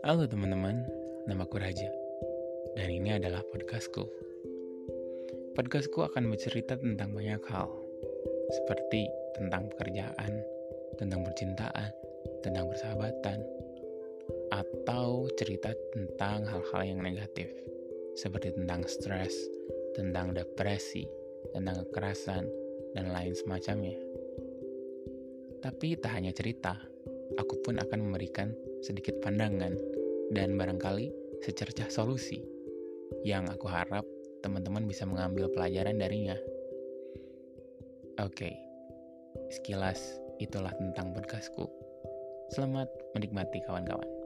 Halo teman-teman, namaku Raja. Dan ini adalah podcastku. Podcastku akan bercerita tentang banyak hal. Seperti tentang pekerjaan, tentang percintaan, tentang persahabatan Atau cerita tentang hal-hal yang negatif. Seperti tentang stres, tentang depresi, tentang kekerasan, dan lain semacamnya. Tapi tak hanya cerita, aku pun akan memberikan sedikit pandangan dan barangkali secercah solusi yang aku harap teman-teman bisa mengambil pelajaran darinya. Oke, sekilas itulah tentang podcastku. Selamat menikmati kawan-kawan.